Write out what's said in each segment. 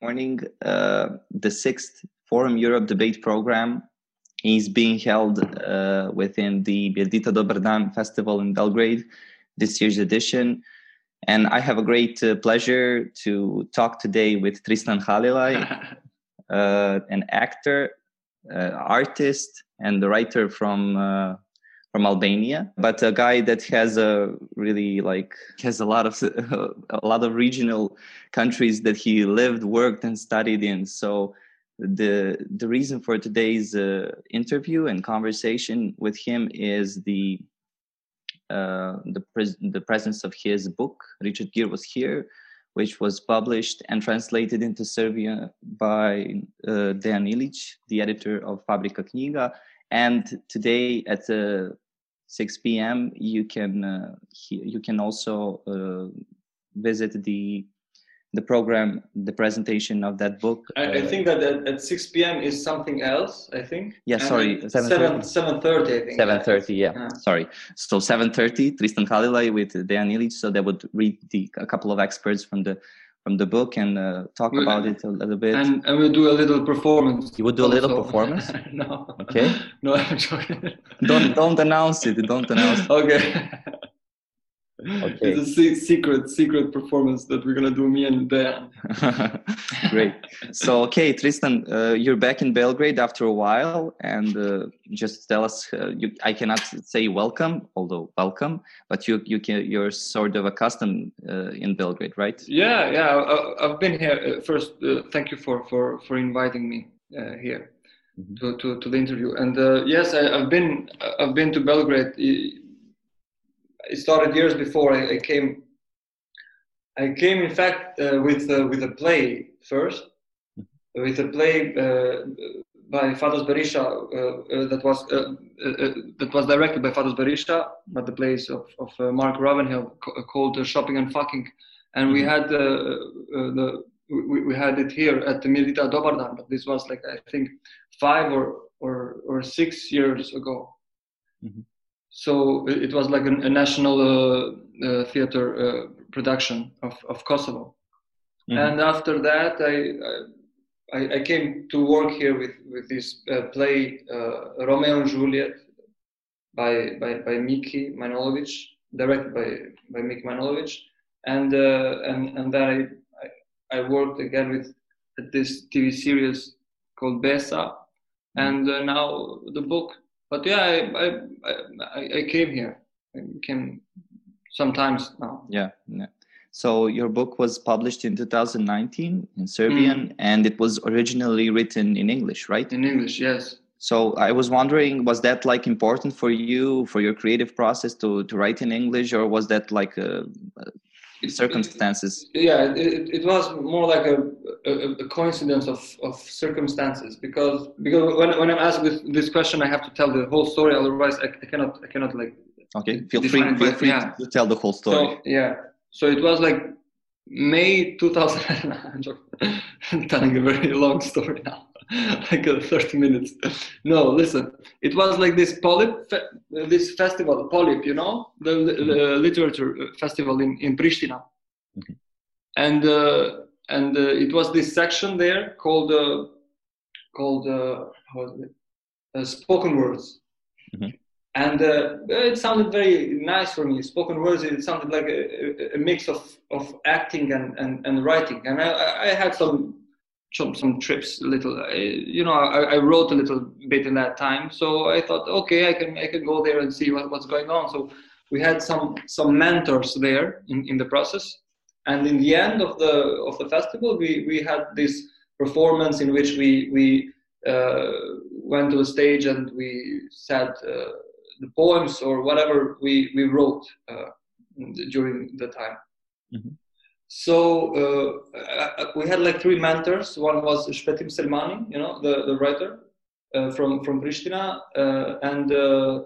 morning uh, the sixth Forum Europe debate program is being held uh, within the Mirëdita Dobar Dan Festival in Belgrade, this year's edition. And I have a great uh, pleasure to talk today with Tristan Halilaj, uh, an actor, uh, artist, and the writer from uh, from Albania, but a guy that has a really like has a lot of a lot of regional countries that he lived, worked, and studied in. So the the reason for today's uh, interview and conversation with him is the uh, the pres- the presence of his book. Richard Gere was here, which was published and translated into Serbian by uh, Dejan Ilic, the editor of Fabrika Knjiga and today at uh, 6 p.m. you can uh, you can also uh, visit the the program, the presentation of that book. I, I think that at, at, 6 p.m. is something else. I think. Yeah, sorry, 7 7:30. I think. 7:30. Yeah. yeah. sorry. So 7:30, Tristan Halilaj with Dejan Ilic. So they would read the a couple of experts from the from the book and uh, talk we, about it a little bit. And, and we'll do a little performance. You would do a little performance? no. Okay. no, I'm joking. don't don't announce it. Don't announce. It. Okay. Okay. It's a secret, secret performance that we're gonna do, me and Dan. Great. So, okay, Tristan, uh, you're back in Belgrade after a while, and uh, just tell us. Uh, you, I cannot say welcome, although welcome, but you you can you're sort of accustomed uh, in Belgrade, right? Yeah, yeah. I, have been here uh, first. Uh, thank you for for for inviting me here. Mm-hmm. To, to, to, the interview and yes I, have been I've been to Belgrade it started years before I, I came. I came, in fact, uh, with uh, with a play first, mm-hmm. with a play uh, by Fatos Berisha uh, uh, that was uh, that was directed by Fatos Berisha, but the plays of, of Mark Ravenhill called "Shopping and Fucking," and we mm-hmm. had the we, we had it here at the Mirëdita Dobar Dan, but this was like I think five or or, or six years ago. Mm-hmm so it was like a, a national uh, uh, theater uh, production of, of Kosovo. Mm-hmm. And after that, I, I, I came to work here with with this play Romeo and Juliet by by by Miki Manojlovic, directed by by Miki Manojlovic, and and and then I, I worked again with this TV series called Besa, mm-hmm. and uh, now the book but yeah, I, I, I, came here. I came sometimes now. Yeah, yeah. So your book was published in 2019 in Serbian, mm. and it was originally written in English, right? In English, yes. So I was wondering, was that like important for you for your creative process to to write in English, or was that like a, circumstances. Yeah it, it was more like a, a, a, coincidence of, of circumstances because because when, when i'm asked this, this question i have to tell the whole story otherwise i, I cannot i cannot like okay feel free feel free yeah. to tell the whole story. So, yeah so it was like may 2000 i'm telling a very long story now like uh, 30 minutes. No, listen, it was like this Polip, this festival, Polip, you know, the, the mm-hmm. literature uh, festival in, in Pristina. And, uh, and uh, it was this section there called, uh, called uh, how was it? Uh, spoken words. Mm-hmm. And it sounded very nice for me. Spoken words, it sounded like a, a mix of, of acting and, and, and writing. And I, I had some some, some trips a little uh, you know I, I, wrote a little bit in that time. So i thought okay i can i can go there and see what, what's going on. So we had some some mentors there in, in the process. And in the end of the of the festival we we had this performance in which we we uh, went to a stage and we said uh, the poems or whatever we we wrote uh, during the time. Mm-hmm. So uh, uh, we had like three mentors. One was Shpetim Selmani, you know, the, the writer uh, from from Pristina, uh, and uh,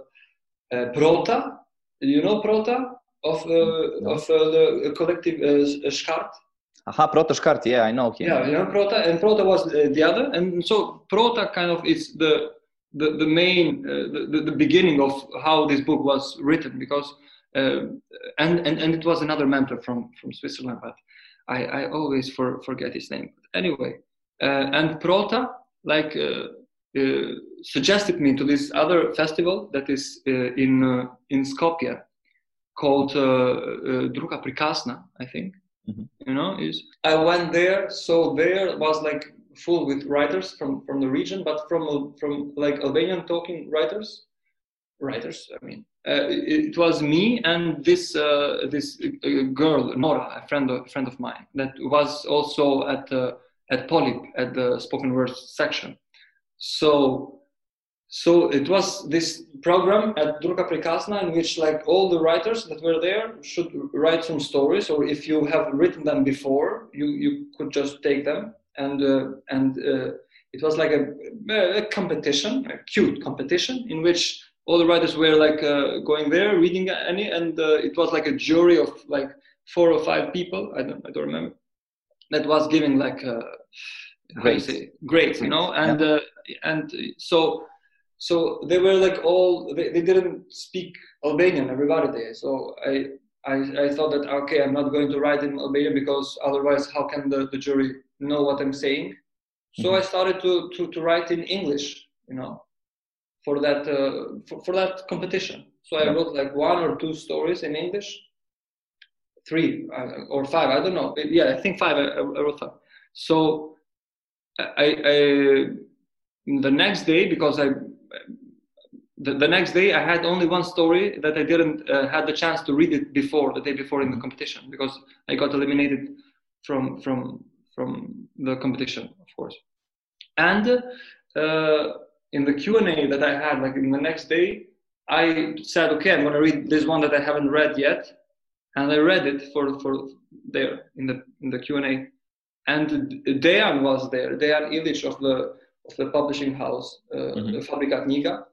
uh, Prota. You know Prota of no. of the collective uh, Shkart. Aha, Prota Shkart. Yeah, I know him. Yeah, you know Prota, and Prota was the other, and so Prota kind of is the the, the main the, the beginning of how this book was written because and, and and it was another mentor from from Switzerland. But I, I always for, forget his name. Anyway, uh, and Prota like uh, uh, suggested me to this other festival that is uh, in uh, in Skopje called Druga Prikazna, I think. Mm-hmm. You know, is I went there, so there was like full with writers from from the region, but from from like Albanian talking writers, writers. I mean, uh, it, was me and this uh, this uh, girl Nora, a friend of, friend of mine, that was also at at Polip at the spoken word section. So so it was this program at Druga Prikazna in which like all the writers that were there should write some stories, or if you have written them before, you you could just take them and uh, and uh, it was like a, a, competition, a cute competition in which all the writers were like uh, going there reading any, and uh, it was like a jury of like four or five people. I don't I don't remember. That was giving like uh, great, great, you know, and yeah. Uh, and so so they were like all they, they didn't speak Albanian. Everybody there, so I. I, I thought that okay, I'm not going to write in Albanian because otherwise, how can the, the jury know what I'm saying. So mm-hmm. I started to, to, to write in English, you know, for that uh, for, for that competition. So I wrote like one or two stories in English, three uh, or five. I don't know. Yeah, I think five. I, I wrote five. So I, I the next day because I the, the, next day I had only one story that I didn't uh, had the chance to read it before the day before in the mm-hmm. competition because I got eliminated from from from the competition, of course. And uh, in the Q&A that I had, like in the next day, I said, okay, I'm going to read this one that I haven't read yet. And I read it for, for there in the, in the Q&A. And Dejan was there, Dejan Ilic of the, of the publishing house, uh, mm-hmm. Knjiga.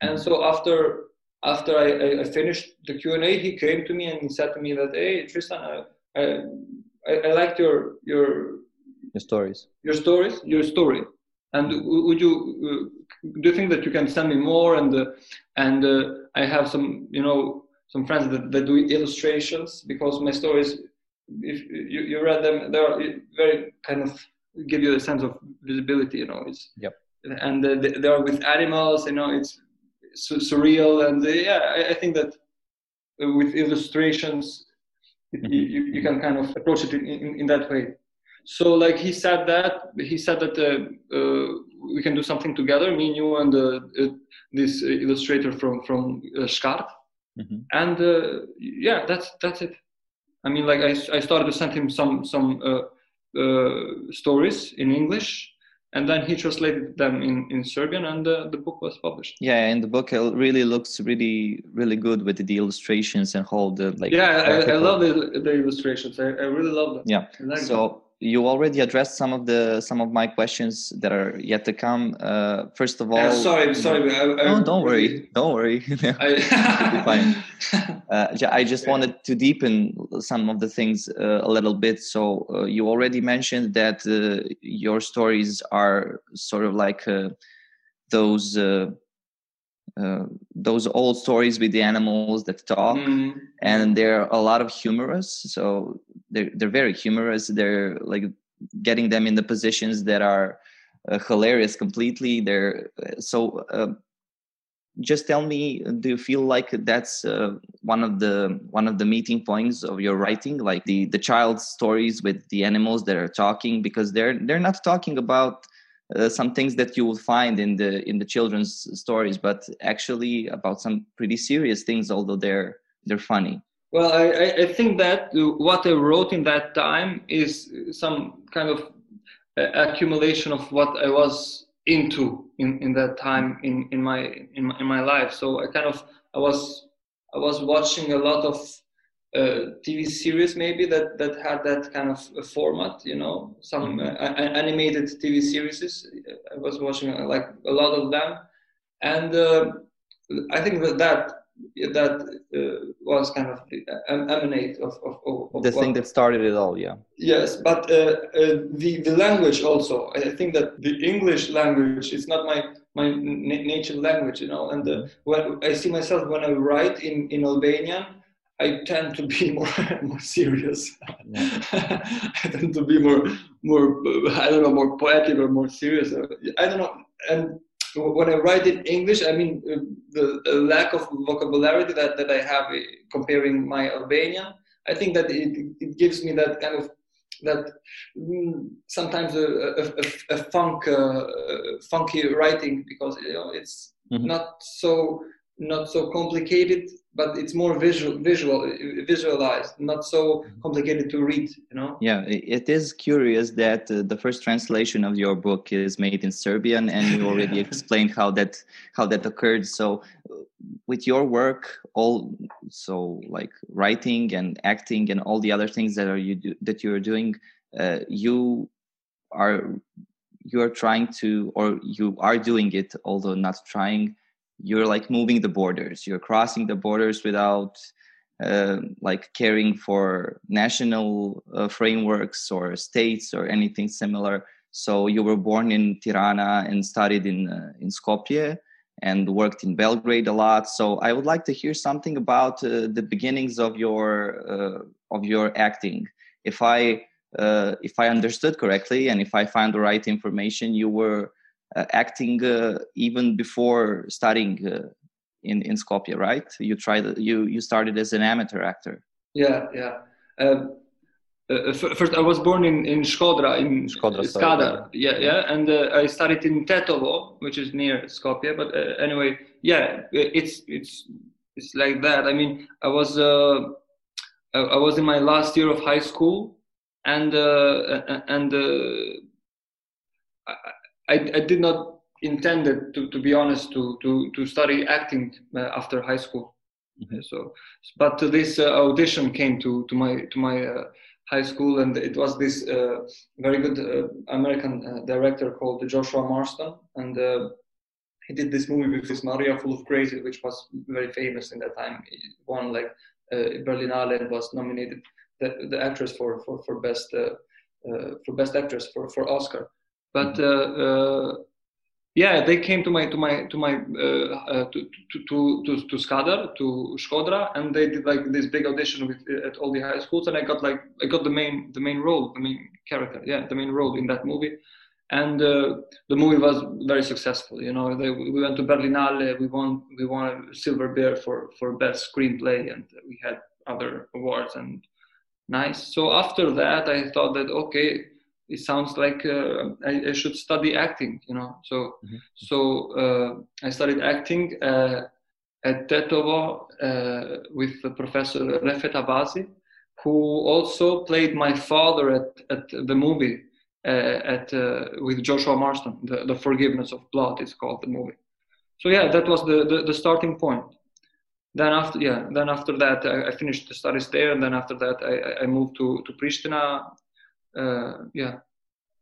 And so after after I, I, finished the Q&A, he came to me and he said to me that, hey, Tristan, I, I, I liked your, your your stories your stories your story and would you uh, do you think that you can send me more? And uh, and uh, i have some you know some friends that, that do illustrations because my stories if you, you read them they're very kind of give you a sense of visibility you know it's yep. and uh, they are with animals you know it's surreal. And uh, yeah I, I, think that with illustrations mm-hmm. you, you can kind of approach it in, in, in that way so like he said that he said that uh, uh, we can do something together me and you and uh, uh this illustrator from from uh, Skart. Mm-hmm. and uh, yeah that's that's it i mean like i, I started to send him some some stories in english and then he translated them in, in Serbian, and the, the book was published. Yeah, and the book really looks really really good with the illustrations and all the like. Yeah, I, I, love the, the illustrations. I, I really love them. Yeah. So you already addressed some of the some of my questions that are yet to come. Uh, first of all, uh, sorry, sorry. I, I, no, don't worry, don't worry. I. Uh, I just wanted to deepen some of the things uh, a little bit. So uh, you already mentioned that uh, your stories are sort of like those uh, those old stories with the animals that talk mm. and they're a lot of humorous. So they're, they're very humorous. They're like getting them in the positions that are uh, hilarious completely. They're uh, so uh, just tell me do you feel like that's uh, one of the one of the meeting points of your writing? Like the the child's stories with the animals that are talking? Because they're they're not talking about uh, some things that you will find in the in the children's stories, but actually about some pretty serious things, although they're they're funny. Well, I, I think that what I wrote in that time is some kind of accumulation of what I was into in, in that time in, in my in my in my life. So I kind of I was I was watching a lot of uh, TV series maybe that that had that kind of format, you know, some mm-hmm. uh, animated TV series. I was watching uh, like a lot of them, and uh, I think that that that uh, was kind of emanate of, of, of the thing that started it all yeah yes but uh, uh, the the language also i think that the english language is not my my nature language you know and uh, mm-hmm. when i see myself when i write in in albanian I tend to be more more serious. I tend to be more more I don't know more poetic or more serious. I don't know. And when I write in English, I mean uh, the, the lack of vocabulary that, that I have uh, comparing my Albanian. I think that it, it gives me that kind of that mm, sometimes a, a, a, a funk uh, funky writing because you know it's mm-hmm. not so not so complicated but it's more visual visual visualized not so mm-hmm. complicated to read you know yeah it is curious that uh, the first translation of your book is made in serbian and you already explained how that how that occurred so with your work all so like writing and acting and all the other things that are you do, that you're doing uh, you are you are trying to or you are doing it although not trying you're like moving the borders. You're crossing the borders without uh, like caring for national uh, frameworks or states or anything similar. So you were born in tirana and studied in uh, in skopje and worked in belgrade a lot. So i would like to hear something about uh, the beginnings of your uh, of your acting. If i uh, if i understood correctly and if i found the right information you were acting uh, even before studying uh, in in Skopje, right? You tried you you started as an amateur actor. Yeah, yeah. Um, uh, first, I was born in in Shkodra in Shkodra, Skadar. Yeah, yeah, and uh, I studied in Tetovo, which is near Skopje. But uh, anyway, yeah, it's it's it's like that. I mean, I was I was in my last year of high school, and and I, I did not intended to, to be honest to, to, to study acting uh, after high school. Mm-hmm. So, but this uh, audition came to, to my to my uh, high school, and it was this uh, very good uh, American uh, director called Joshua Marston, and he did this movie with this Maria Full of Grace, which was very famous in that time. He won like Berlinale and was nominated the, the actress for for for best for best actress for for Oscar but uh, uh, yeah, they came to my to my to my uh, to, to to to to Skadar to Skodra, and they did like this big audition with at all the high schools, and I got like I got the main the main role, the main character, yeah, the main role in that movie, and uh, the movie was very successful. You know, they, we went to Berlinale, we won we won a silver bear for for best screenplay, and we had other awards and nice. So after that, I thought that okay it sounds like uh, I, I, should study acting, you know. So, mm-hmm. so uh, I started acting uh, at Tetovo uh, with Professor Refet Abazi, who also played my father at, at the movie uh, at uh, with Joshua Marston. The, the Forgiveness of Blood is called the movie. So yeah, that was the, the, the starting point. Then after yeah, then after that I, I, finished the studies there, and then after that I, I moved to to Pristina uh, yeah,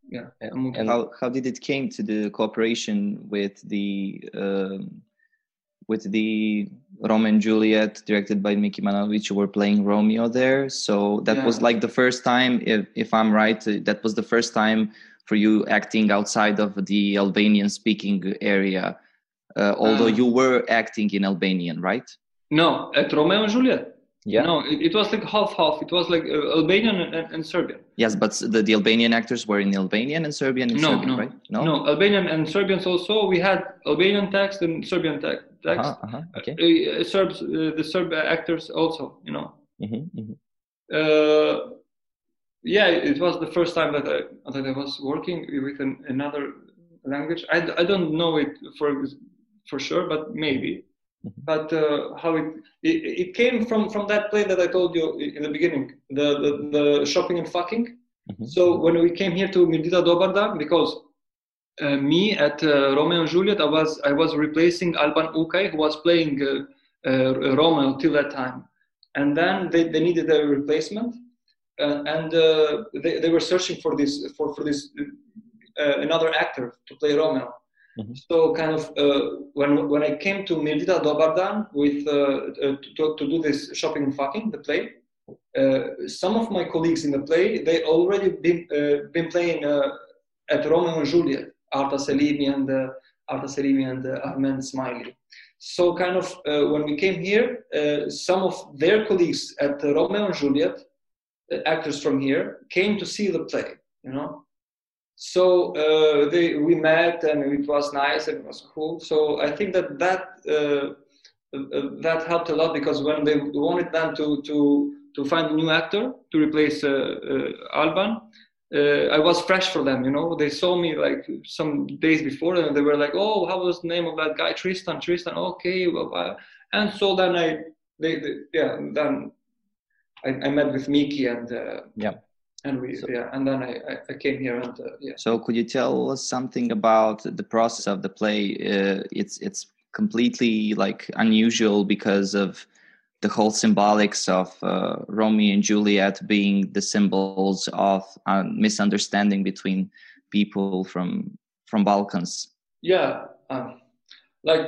yeah. And how how did it came to the cooperation with the um, with the Romeo and Juliet, directed by Miki Manojlović, you were playing Romeo there. So that yeah. was like the first time, if if I'm right, uh, that was the first time for you acting outside of the Albanian speaking area. Uh, although uh, you were acting in Albanian, right? No, at Romeo and Juliet. Yeah. No, it, it, was like half half. It was like uh, Albanian and, and, Serbian. Yes, but the, the Albanian actors were in Albanian and Serbian no, Serbian, no, right? No, no, Albanian and Serbians also. We had Albanian text and Serbian text. Uh-huh, uh-huh, okay. Uh, Serbs, uh, the Serb actors also. You know. Mm-hmm, mm-hmm. Uh, yeah, it was the first time that I that I was working with an, another language. I, I don't know it for for sure, but maybe. But uh, how it, it, it came from from that play that I told you in the beginning, the the, the shopping and fucking. Mm-hmm. So when we came here to Mirëdita Dobar Dan, because uh, me at uh, Romeo and Juliet, I was I was replacing Alban Ukaj, who was playing uh, uh, Romeo till that time, and then they, they needed a replacement, uh, and they, they were searching for this for for this another actor to play Romeo. Mm-hmm. So kind of uh, when when I came to Mirëdita Dobardan with uh, uh, to, to do this shopping fucking the play, uh, some of my colleagues in the play they already been uh, been playing uh, at Romeo and Juliet, Arta Selimi and Arta Serimi and uh, Armend Smajli. So kind of when we came here, some of their colleagues at Romeo and Juliet, actors from here, came to see the play. You know, so uh, they, we met and it was nice and it was cool. So I think that that uh, that helped a lot because when they wanted them to to to find a new actor to replace Alban, uh, I was fresh for them, you know. They saw me like some days before, and they were like, "Oh, how was the name of that guy? Tristan, Tristan. Okay." Blah, blah. And so then I, they, they yeah, then I, I, met with Miki and uh, yeah, and we so, yeah, and then I, I came here and uh, yeah. So could you tell us something about the process of the play? Uh, it's it's completely like unusual because of the whole symbolics of uh, Romeo and Juliet being the symbols of uh, misunderstanding between people from from Balkans. Yeah, um, like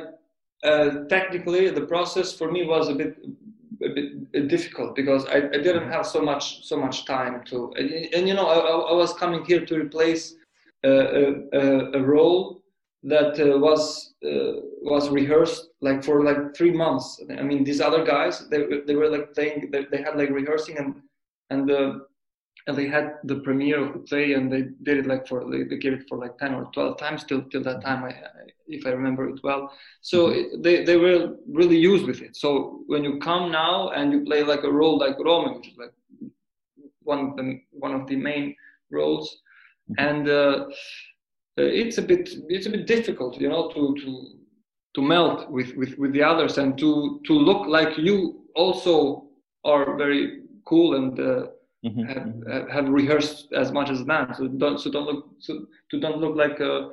uh, technically, the process for me was a bit a bit difficult because I, I didn't mm-hmm. have so much so much time to and, and you know I, I, was coming here to replace a, a, a role that uh, was uh, was rehearsed like for like three months. I mean, these other guys they they were like playing. They, they had like rehearsing and and uh, and they had the premiere of the play and they did it like for they, they gave it for like ten or twelve times till till that time. I, I if I remember it well. So mm-hmm. it, they they were really used with it. So when you come now and you play like a role like Romeo which is like one of the one of the main roles, mm-hmm. and uh, uh, it's a bit it's a bit difficult, you know, to to to melt with with with the others and to to look like you also are very cool and uh, mm-hmm. have, mm-hmm. have rehearsed as much as them. So don't so don't look so to don't look like a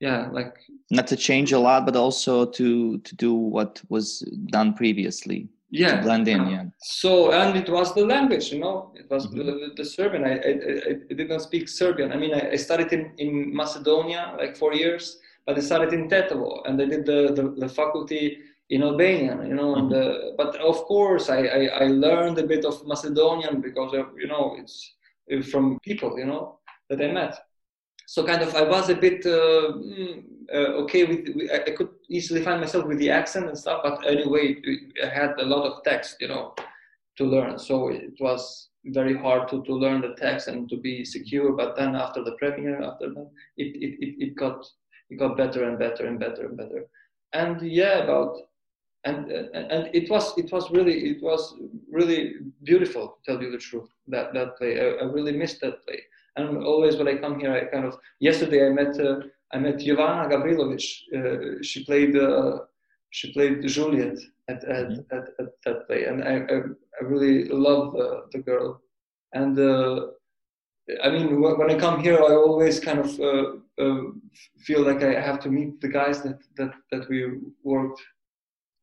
yeah like not to change a lot, but also to to do what was done previously yeah blend in yeah so and it was the language you know it was mm-hmm. the, the, serbian I, I, I didn't speak serbian i mean i, I studied in, in macedonia like four years but i studied in tetovo and i did the, the, the faculty in albanian you know mm-hmm. and uh, but of course I, I, I learned a bit of macedonian because of you know it's from people you know that i met so kind of I was a bit uh, mm, uh, okay with, I could easily find myself with the accent and stuff, but anyway, I had a lot of text, you know, to learn. So it was very hard to, to learn the text and to be secure. But then after the premiere, after that, it, it, it, it got it got better and better and better and better. And yeah, about and and it was it was really it was really beautiful to tell you the truth that that play I, I really missed that play and always when I come here, I kind of yesterday I met uh, I met Jovana Gavrilovic. Uh, she played uh, she played Juliet at at, mm-hmm. at, at, that play, and I I, I really love uh, the girl. And uh, I mean, when I come here, I always kind of uh, feel like I have to meet the guys that that that we worked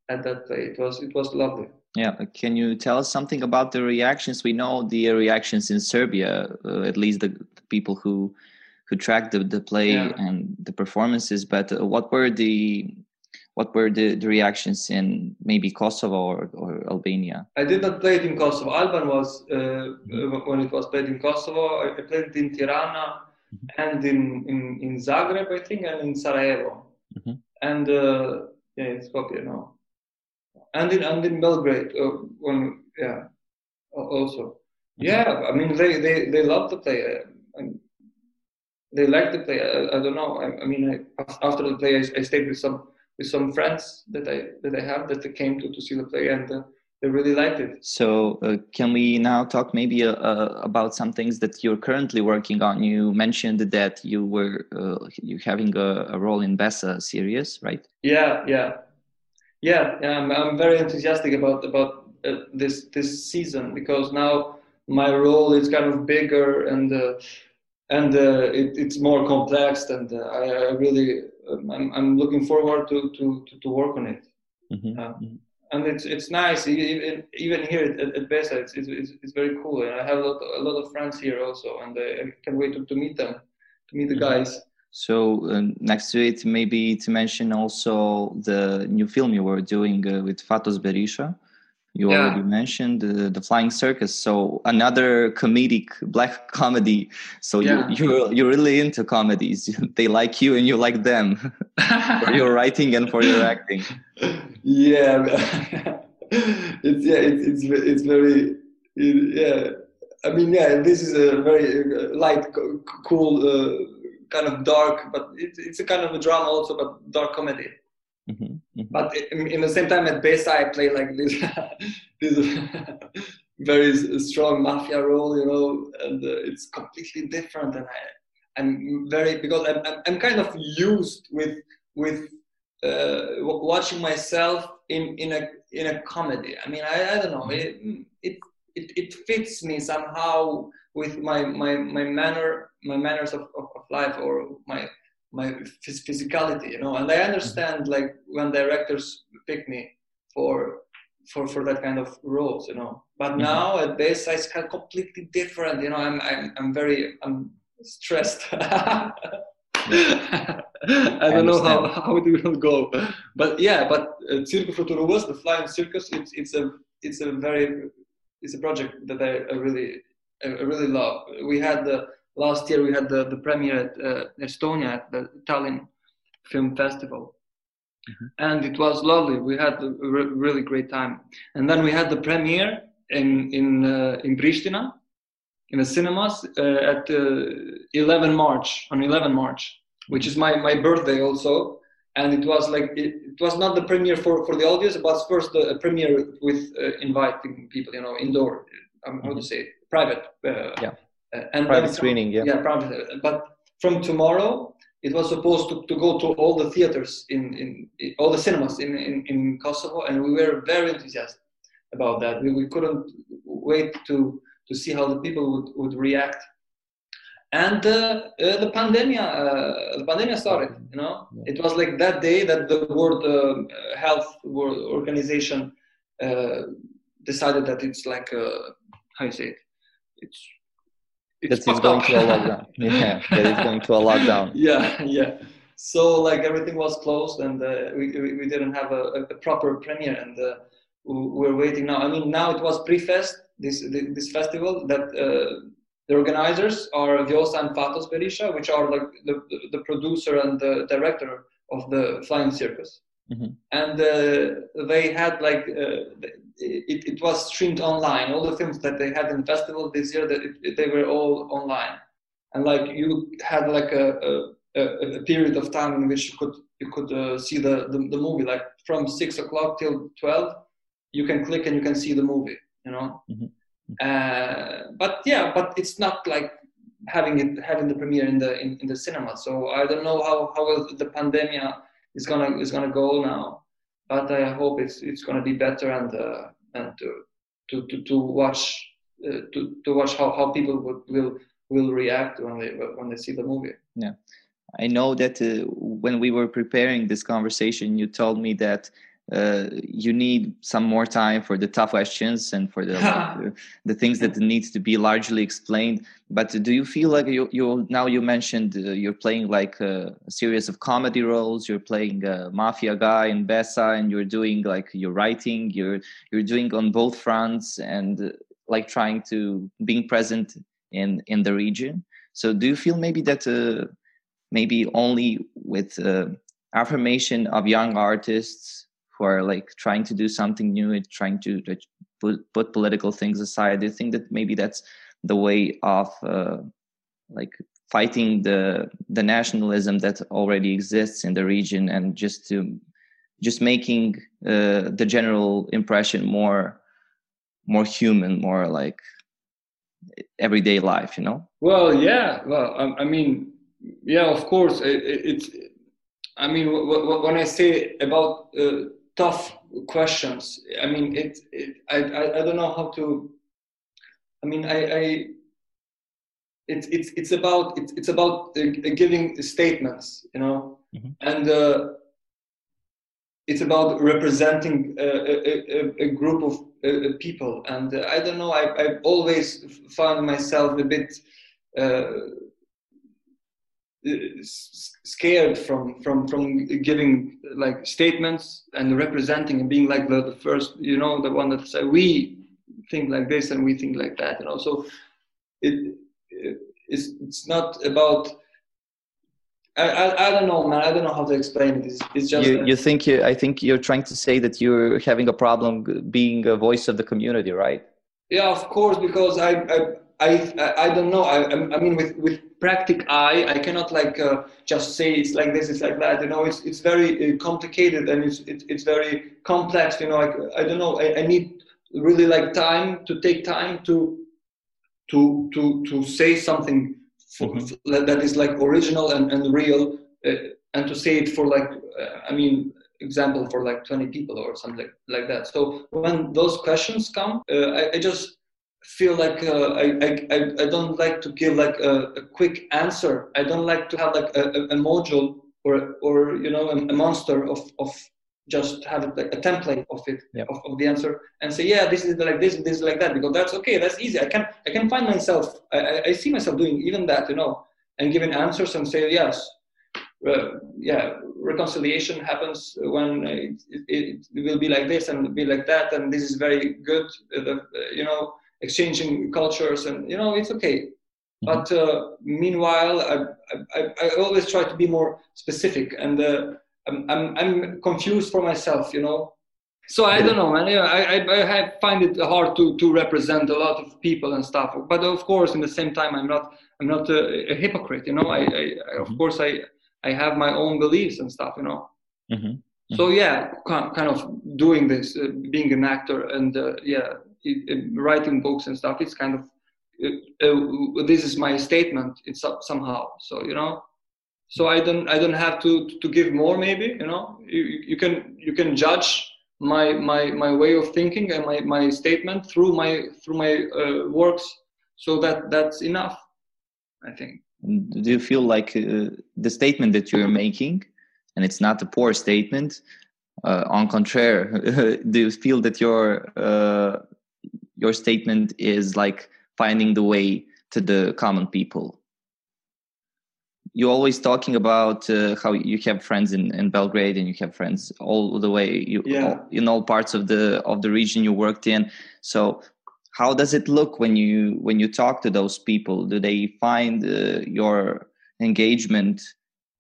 at that play. It was it was lovely. Yeah, can you tell us something about the reactions? We know the reactions in Serbia, uh, at least the, the, people who who tracked the, the play yeah. and the performances. But uh, what were the what were the, the reactions in maybe Kosovo or, or Albania? I did not play it in Kosovo. Alban was uh, mm-hmm. when it was played in Kosovo. I played it in Tirana mm-hmm. and in, in, in Zagreb, I think, and in Sarajevo. Mm-hmm. And uh, yeah, in Skopje now and in and in Belgrade, uh, when yeah, also. Yeah, I mean they they they love the play. Uh, they like the play. I, I don't know. I, I mean, I, after the play, I, I, stayed with some with some friends that I that I have that came to to see the play, and uh, they really liked it. So, uh, can we now talk maybe uh, uh, about some things that you're currently working on? You mentioned that you were uh, you having a, a, role in Besa series, right? Yeah, yeah yeah, I'm, I'm very enthusiastic about about uh, this this season because now my role is kind of bigger and uh, and uh, it, it's more complex and uh, I, I, really um, I'm, I'm looking forward to to to, to work on it. Mm-hmm. Uh, mm-hmm. and it's it's nice even even here at, at Besa it's, it's, it's very cool and I have a lot, a lot of friends here also and I can't wait to, to meet them to meet the mm-hmm. So uh, next to it, maybe to mention also the new film you were doing uh, with Fatos Berisha, you Yeah. already mentioned uh, the Flying Circus. So another comedic black comedy. So Yeah. you you're you're really into comedies. they like you and you like them for your writing and for your acting. yeah, it's yeah, it's it's it's very it- yeah. I mean, yeah, this is a very uh, light, cool, uh, kind of dark, but it's it's a kind of a drama also, but dark comedy. Mhm, mhm. But in, in the same time, at Besa, I play like this this very strong mafia role, you know, and uh, it's completely different. And I, I'm very because I'm, I'm, I'm kind of used with with uh, watching myself in in a in a comedy. I mean, I, I don't know. It, it it it fits me somehow with my my my manner my manners of, of, of life or my my phys- physicality you know? And i understand like when directors pick me for for for that kind of roles you know? But Mhm. now at Besa i kind completely different you know? I'm i'm, I'm very i'm stressed. I don't know how, how it will go. But yeah but uh, Cirku Fluturues the flying circus. It's it's a it's a very it's a project that i, I really I I really love. We had the last year we had the, the premiere at uh, Estonia at the Tallinn Film Festival. And it was lovely. We had a re- really great time. And then we had the premiere in in uh, in Pristina, in the cinemas uh, at uh, 11 March on 11 March, which is my my birthday also. And it was like it, it was not the premiere for, for the audience, but first the premiere with uh, inviting people, you know, indoor. Um, how to say it? private. Uh, Yeah. And Private then- screening, yeah. yeah, private. But from tomorrow, it was supposed to, to go to all the theaters in, in, in all the cinemas in, in, in Kosovo, and we were very enthusiastic about that. We, we couldn't wait to to see how the people would, would react. And uh, uh, the pandemic, uh, the pandemic started. You know, Yeah. it was like that day that the World uh, Health World Organization uh, decided that it's like uh, how you say it, it's That it's going up. to a lockdown. Yeah, that is going to a lockdown. yeah, yeah. So like everything was closed, and uh, we, we we didn't have a, a, proper premiere, and uh, we're waiting now. I mean, now it was PriFest, this this festival that uh, the organizers are Vjosa and Fatos Berisha, which are like the, the, producer and the director of the Flying Circus. Mhm. And uh, they had like uh, it, it was streamed online. All the films that they had in the festival this year, that it, they were all online. And like you had like a, a, a- period of time in which you could you could uh, see the, the the movie like from six o'clock till twelve you can click and you can see the movie you know? Mhm. uh, but yeah but it's not like having it having the premiere in the in, in the cinema. So i don't know how how the pandemic is gonna is gonna go now but i hope it's it's gonna be better and uh, and to to to, to watch uh, to, to watch how, how people would, will will react when they when they see the movie. Yeah, I know that uh, when we were preparing this conversation, you told me that uh, you need some more time for the tough questions and for the uh, the things that needs to be largely explained. But do you feel like you you now you mentioned uh, you're playing like a, a series of comedy roles, you're playing a mafia guy in Besa, and you're doing like you're writing, you're you're doing on both fronts and uh, like trying to being present in in the region. So do you feel maybe that? Uh, maybe only with uh, affirmation of young artists who are like trying to do something new trying to like, put, put political things aside do you think that maybe that's the way of uh, like fighting the the nationalism that already exists in the region and just to just making uh, the general impression more more human more like everyday life you know Well, yeah. Well, I, I mean, yeah. Of course, it, it, it's. I mean, when I say about uh, tough questions, I mean it. it I, I I don't know how to. I mean, I. I it's it's it's about it's it's about uh, giving statements, you know, Mhm. and uh, it's about representing a, a, a, a group of uh, people. And uh, I don't know, I, I've always found myself a bit uh, Uh, scared from from from giving like statements and representing and being like the, the first you know the one that say we think like this and we think like that you know so it, it it's it's not about I, I, I, don't know, man. I don't know how to explain it. It's, it's just you, you think you, I think you're trying to say that you're having a problem being a voice of the community, right? Yeah, of course, because I I I, I don't know. I, I mean, with with practic eye, I cannot like uh, just say it's like this, it's like that. You know, it's it's very uh, complicated and it's it's, it's very complex. You know, I, I don't know. I, I need really like time to take time to to to to say something for, mm-hmm. that is like original and, and real uh, and to say it for like uh, i mean example for like 20 people or something like that so when those questions come uh, I, I, just feel like uh, I, I, I don't like to give like a, a, quick answer i don't like to have like a, a module or or you know a, a monster of, of just have like a template of it yep. of, of, the answer and say yeah this is like this this is like that because that's okay that's easy i can i can find myself i, I see myself doing even that you know and giving answers and say yes uh, yeah reconciliation happens when it, it, it, will be like this and be like that and this is very good uh, you know exchanging cultures and you know it's okay mm-hmm. but uh, meanwhile I, I, I, always try to be more specific and uh, I'm, I'm, I'm confused for myself, you know. So I don't know, man. I, I, I find it hard to, to represent a lot of people and stuff. But of course, in the same time, I'm not I'm not a, a hypocrite, you know. I, I, I of mm-hmm. course I I have my own beliefs and stuff, you know. Mm-hmm. Mm-hmm. So yeah, kind of doing this, uh, being an actor, and uh, yeah, it, it, writing books and stuff. It's kind of uh, uh this is my statement. It's somehow. So you know, so i don't i don't have to to give more maybe you know you, you can you can judge my my my way of thinking and my my statement through my through my uh, works so that that's enough i think do you feel like uh, the statement that you're making and it's not a poor statement uh, on contraire do you feel that your uh, your statement is like finding the way to the common people you're always talking about uh, how you have friends in, in Belgrade and you have friends all the way you, yeah. all, in all parts of the of the region you worked in. So how does it look when you when you talk to those people? Do they find uh, your engagement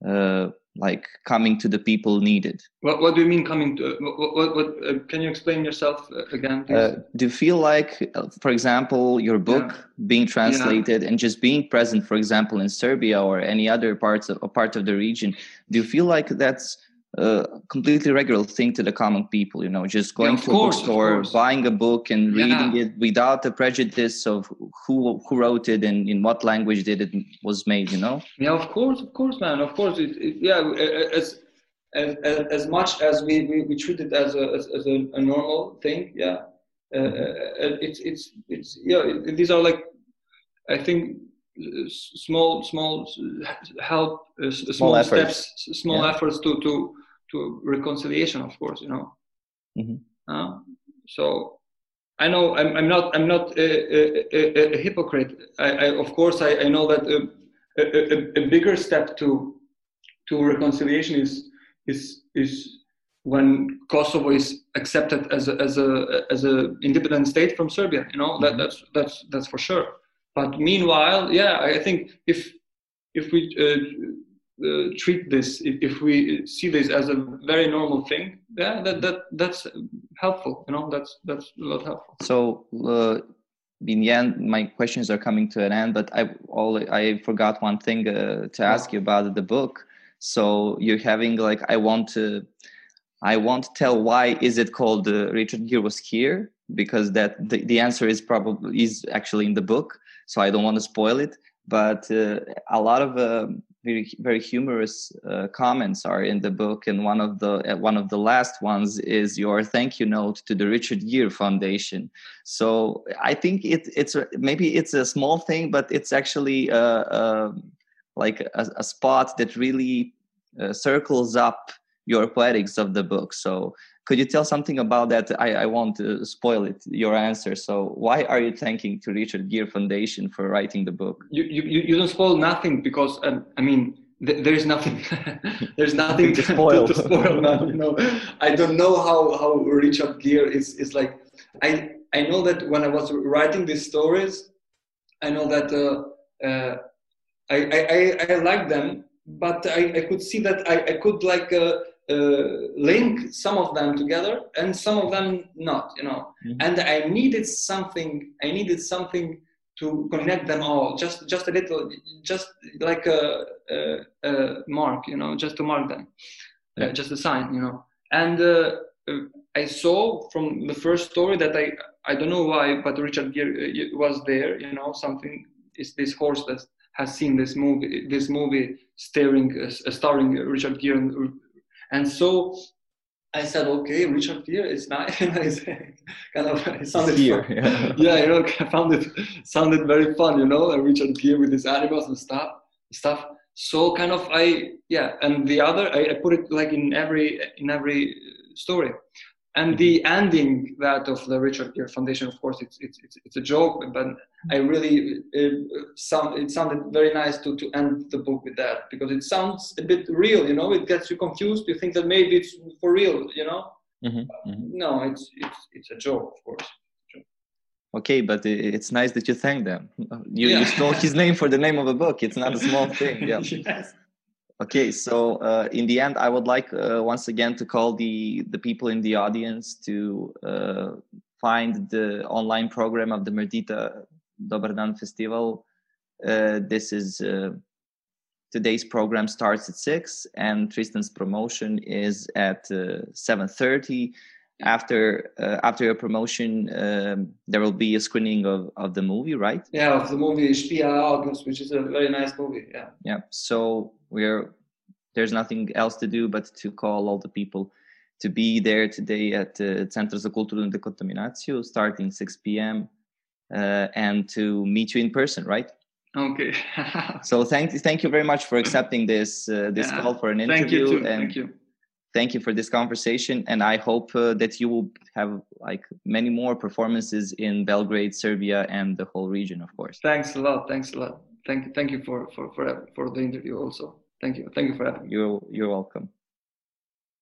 uh, like coming to the people needed. What, what do you mean coming to? What, what, what uh, can you explain yourself uh, again? Uh, do you feel like, uh, for example, your book yeah. being translated yeah. and just being present, for example, in Serbia or any other parts of a part of the region? Do you feel like that's a completely regular thing to the common people you know just going yeah, to course, a bookstore buying a book and reading it without the prejudice of who who wrote it and in what language did it was made you know? Yeah of course of course man of course it, it, yeah as, as as much as we, we, we treat it as a as, as a, a, normal thing yeah uh, uh it's it's it's yeah these are like i think small small help uh, small, small steps small yeah. efforts to to to reconciliation of course you know mm-hmm. uh, so i know i'm, I'm not i'm not a, a, a hypocrite I, I, of course i, I know that a, a, bigger step to to reconciliation is is is when Kosovo is accepted as a as a as a independent state from Serbia. You know mm-hmm. that that's that's that's for sure. But meanwhile, yeah, I think if if we uh, uh, treat this if, we see this as a very normal thing yeah that, that that's helpful you know that's that's a lot helpful. So uh, in the end my questions are coming to an end but i all i forgot one thing uh, to ask you about the book. So you're having like i want to i won't tell why is it called uh, richard gere was here? Because that the, the answer is probably is actually in the book so i don't want to spoil it. But uh, a lot of um, very very humorous uh, comments are in the book. And one of the uh, one of the last ones is your thank you note to the richard gere foundation. So i think it, it's maybe it's a small thing but it's actually uh, uh like a, a, spot that really uh, circles up your poetics of the book. So could you tell something about that? I, I won't uh, spoil it your answer. So why are you thanking to richard gere foundation for writing the book? You you, you don't spoil nothing because um, i mean there is nothing there's nothing to, spoil. to, to spoil man, you know. I don't know how how richard gere is is like i i know that when i was writing these stories i know that uh, uh, I, I i like them but i i could see that i, I could like uh, link some of them together and some of them not you know. Mm-hmm. and i needed something i needed something to connect them all just just a little just like a, a, a mark you know just to mark them. Uh, just a sign you know. And uh, i saw from the first story that i i don't know why but richard gere uh, was there you know something is this horse that has seen this movie this movie starring uh, starring richard gere and, and so I said, okay, Richard Gere is nice. kind of it sounded here, fun. Yeah. yeah, you know, I found it sounded very fun, you know, Richard Gere with his animals and stuff, stuff. So kind of I yeah, and the other I, I put it like in every in every story and the ending that of the Richard Gere Foundation, of course, it's it's it's, it's a joke, but I really it, sound, it sounded very nice to to end the book with that because it sounds a bit real, you know. It gets you confused. You think that maybe it's for real, you know. Mm-hmm, mm-hmm. No, it's it's it's a joke, of course. Okay, but it's nice that you thank them. You, yeah. you stole his name for the name of a book. It's not a small thing. Yeah. yes. Okay, so uh, in the end, I would like uh, once again to call the the people in the audience to uh, find the online program of the Mirëdita Dobar Dan Festival. Uh, this is uh, today's program starts at six, and Tristan's promotion is at uh, seven thirty. After after your promotion, um, there will be a screening of, of the movie, right? Yeah, of the movie Špija August, which is a very nice movie. Yeah. Yeah. So we're there's nothing else to do but to call all the people to be there today at uh, Centar za kulturnu dekontaminaciju starting 6 p.m. Uh, and to meet you in person, right? Okay. so thank you, thank you very much for accepting this uh, this yeah. call for an interview. Thank you too. And thank you. Thank you for this conversation, and I hope uh, that you will have like many more performances in Belgrade, Serbia, and the whole region, of course. Thanks a lot. Thanks a lot. Thank you. Thank you for for for for the interview also. Thank you. Thank you for having me. You're, you're welcome.